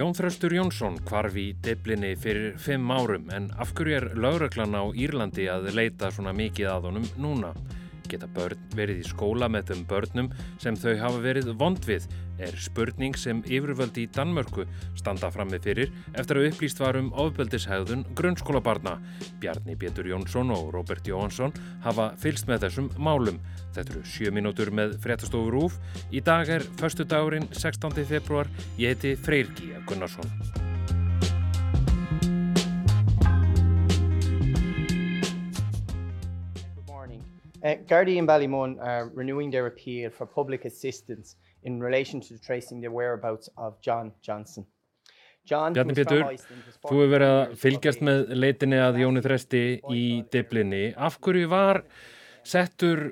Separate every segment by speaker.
Speaker 1: Jón Þraustur Jónsson kvarf í deblinni fyrir fimm árum en af hverju er lauröklan á Írlandi að leita svona mikið að honum núna? Geta börn verið í skóla með þeim börnum sem þau hafa verið vond við er spurning sem yfirvöldi í Danmörku standa frammi fyrir eftir að upplýst varum ofbeldishæðun grunnskólabarna. Bjarni Pétur Jónsson og Robert Jóhansson hafa fylst með þessum málum. Þetta eru sjö mínútur með fréttastofur úf. Í dag er förstu dagurinn 16. februar. Ég heiti Freyrki Gunnarsson.
Speaker 2: Uh, Gardaí and Ballymun are renewing their appeal for public assistance in relation to tracing the whereabouts of John Johnson.
Speaker 1: John, Bjarni Pétur, þú hefur verið að fylgjast með leitinni að Jóni Þresti í diblinni. Af hverju var settur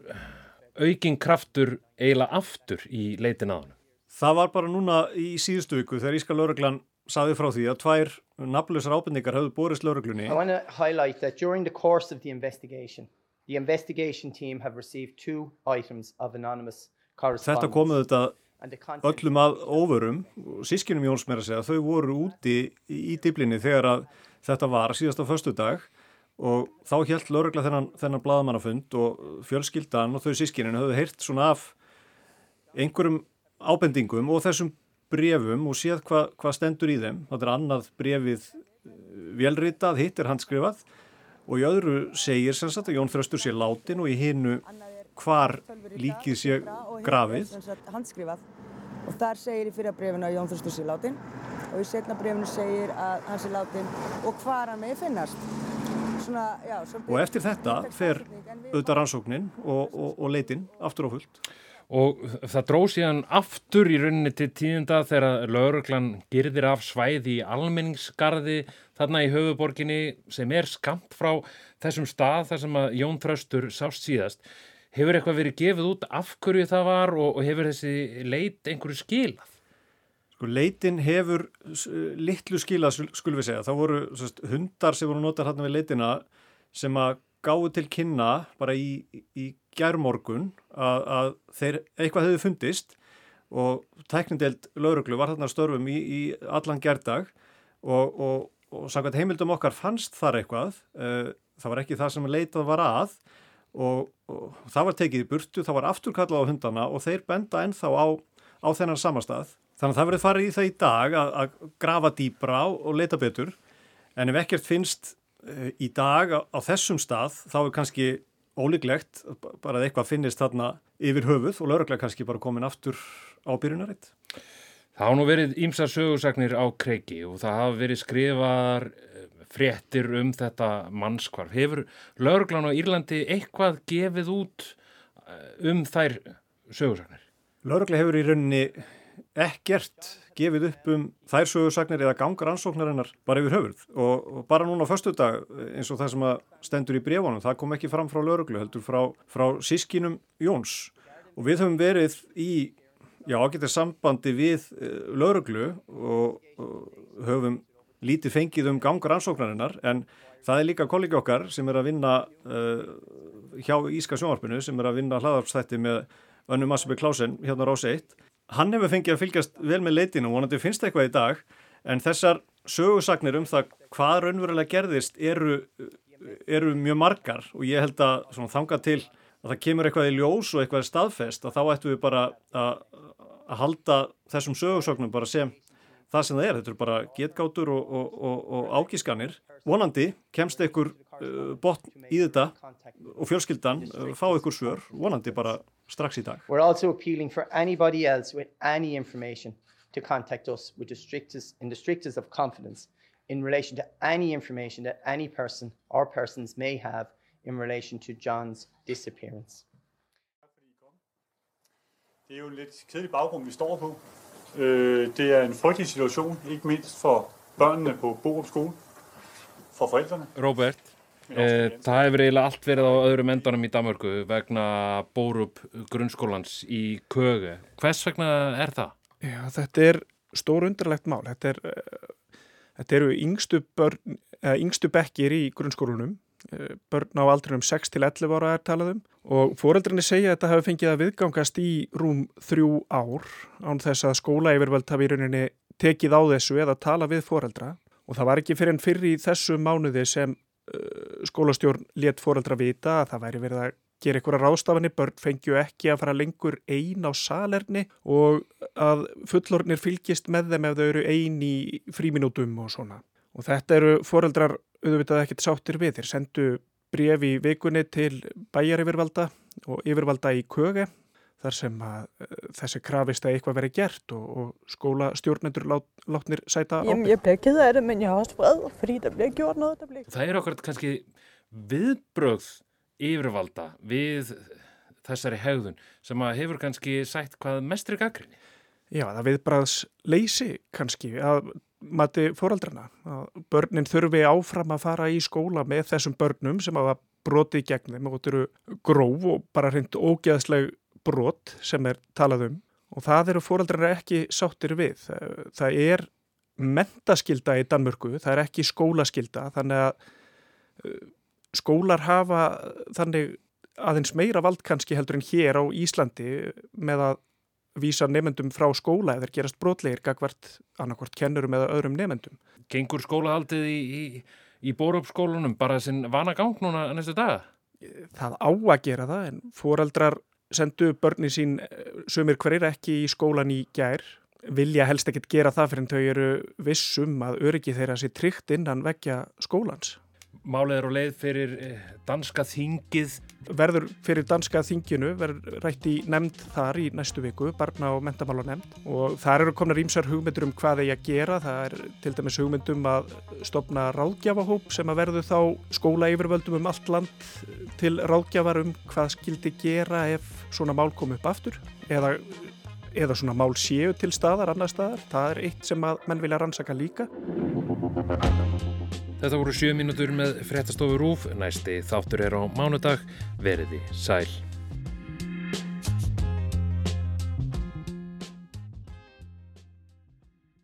Speaker 1: aukin kraftur eiginlega aftur í leitin að hann?
Speaker 3: Það var bara núna í síðustu viku þegar Íska lauruglan saði frá því að tvær nafnlausar ábyrningar hafðu borist lauruglunni.
Speaker 2: The investigation team have received two items of anonymous correspondence.
Speaker 3: Þetta komuð þetta öllum að óvörum, sískinum Jóns að segja, þau voru úti í diblinni þegar að þetta var síðast á förstu dag og þá helt laurugla þennan, þennan bladamannafund og fjölskyldan og þau sískinin höfðu heyrt svona af einhverjum ábendingum og þessum brefum og séð hvað hva stendur í þeim. Þetta er annað brefið velritað, hitt er handskrifað og í öðru segir sem sagt að Jón Þröstur sé látin og í hinnu hvar líkið sé grafið.
Speaker 4: Og þar segir í fyrra brefinu að Jón Þröstur sé látin og í setna brefinu segir að hann sé látin og hvar hann megi finnast.
Speaker 3: Svona, já, og eftir þetta fer auðvitað rannsóknin og, og, og leitin aftur á fullt
Speaker 1: og það dróð síðan aftur í rauninni til tíðunda þegar lauruglan girðir af svæði í almenningsgarði þarna í höfuborginni sem er skamt frá þessum stað þar sem að Jón Þraustur sást síðast. Hefur eitthvað verið gefið út af hverju það var og, og hefur þessi leit einhverju skilað?
Speaker 3: Sko leitin hefur litlu skilað skulum við segja. Það voru sest, hundar sem voru notað hérna við leitina sem að gáðu til kynna bara í, í gerðmorgun að, að þeir eitthvað hefði fundist og tæknindelt lauruglu var þarna störfum í, í allan gerðdag og, og, og samkvæmt heimildum okkar fannst þar eitthvað uh, það var ekki það sem leitað var að og, og það var tekið í burtu, það var afturkallað á hundana og þeir benda ennþá á, á þennan samastað. Þannig að það verið farið í það í dag að, að grafa dýbra og leita betur en ef ekkert finnst uh, í dag á, á þessum stað þá er kannski ólíklegt bara að eitthvað finnist þarna yfir höfuð og lauruglega kannski bara komin aftur á byrjunaritt.
Speaker 1: Það hafa nú verið ímsa sögursagnir á kreiki og það hafa verið skrifar eh, fréttir um þetta mannskvarf. Hefur lauruglan á Írlandi eitthvað gefið út eh, um þær sögursagnir?
Speaker 3: Laurugla hefur í rauninni ekkert gefið upp um þær sögursagnir eða gangar ansóknarinnar bara yfir höfurð og, og bara núna á förstu dag eins og það sem stendur í brefunum það kom ekki fram frá lauruglu heldur frá, frá sískinum Jóns. Og við höfum verið í já ágættir sambandi við uh, lauruglu og, og höfum lítið fengið um gangar ansóknarinnar en það er líka kollegi okkar sem er að vinna uh, hjá Íska sjónvarpinu sem er að vinna hlaðarpstætti með Önnu Massabur Klásen hérna á Rási 1 hann hefur fengið að fylgjast vel með leitinu og vonandi finnst eitthvað í dag en þessar sögursagnir um það hvað raunverulega gerðist eru, eru mjög margar og ég held að þanga til að það kemur eitthvað í ljós og eitthvað staðfest að þá ættum við bara að, að halda þessum sögursagnum bara sem það sem það er, þetta eru bara getgátur og, og, og, og ágískanir. Vonandi kemst einhver uh, botn í þetta og fjölskyldan uh, fá einhver svör, vonandi bara strax í dag.
Speaker 2: We're also appealing for anybody else with any information to contact us with the strictest, in the strictest of confidence in relation to any information that any person or persons may have in relation to John's disappearance.
Speaker 5: Det er jo en lidt kedelig baggrund, vi står på. Det er en frygtelig situation, ikke mindst for børnene på Borup skole, for forældrene.
Speaker 1: Robert, það hefur eiginlega allt verið á öðrum endanum í Damörgu vegna Bórup grunnskólans í Köge. Hvers vegna er það?
Speaker 6: Já, þetta er stór undirlegt mál. Þetta, er, uh, þetta eru yngstu, börn, uh, yngstu bekkir í grunnskólunum. Uh, börn á aldrinum 6-11 ára er talaðum og foreldrinni segja að þetta hafi fengið að viðgangast í rúm þrjú ár án þess að skóla yfirvöld hafi í rauninni tekið á þessu eða tala við foreldra og það var ekki fyrir en fyrir í þessu mánuði sem uh, skólastjórn let foreldra vita að það væri verið að gera að rástafanir, börn fengju ekki að fara lengur ein á salerni og að fullornir fylgist með þeim ef þau eru ein í fríminútum og svona. Og þetta eru foreldrar auðvitað ekkert sáttir við. Þeir sendu bref í vikunni til bæjar yfirvalda og yfirvalda í köge þar sem að uh, þessi krafist að eitthvað veri gert og, og skóla stjórnendur lát, látnir sæta
Speaker 7: ábyrg. Ég bliver ked af det, men jeg er også vred, fordi der bliver gjort noget, der bliver...
Speaker 1: Það er okkur kannski viðbröð yfirvalda við þessari hegðun sem að hefur kannski sætt hvað mestri gaggrinni?
Speaker 6: Já, það viðbræðs leysi kannski að mati fóraldrana. Börnin þurfi áfram að fara í skóla með þessum börnum sem hafa brotið gegn þeim og þetta eru gróf og bara hreint ógeðsleg brot sem er talað um og það eru fóraldrana ekki sáttir við. Það er mentaskilda í Danmörku, það er ekki skólaskilda þannig að skólar hafa þannig aðeins meira vald kannski heldur en hér á Íslandi með að vísa nefendum frá skóla eða gerast brotlegir gagvart annarkvart kennurum eða öðrum nefendum.
Speaker 1: Gengur skólahaldið í, í, í bórupskólunum bara sinn vana gang núna næstu daga?
Speaker 6: Það á að gera það en foreldrar sendu börni sín sumir hverjir ekki í skólan í gær vilja helst ekkert gera það fyrir en þau eru vissum að öryggi þeirra sér tryggt innan vekja skólans.
Speaker 1: Málið er á leið fyrir eh, danska þingið.
Speaker 6: Verður fyrir danska þinginu, verður rætt í nefnd þar í næstu viku, barna og mentamála nefnd og þar eru komna rýmsar hugmyndur um hvað þeir að gera. Það er til dæmis hugmyndum að stopna ráðgjafahóp sem að verðu þá skóla yfirvöldum um allt land til ráðgjafar um hvað skildi gera ef svona mál kom upp aftur eða, eða svona mál séu til staðar, annar staðar. Það er eitt sem að menn vilja rannsaka líka.
Speaker 1: Þetta voru sjö mínútur með fréttastofu Rúf, næsti þáttur er á mánudag, veriði sæl.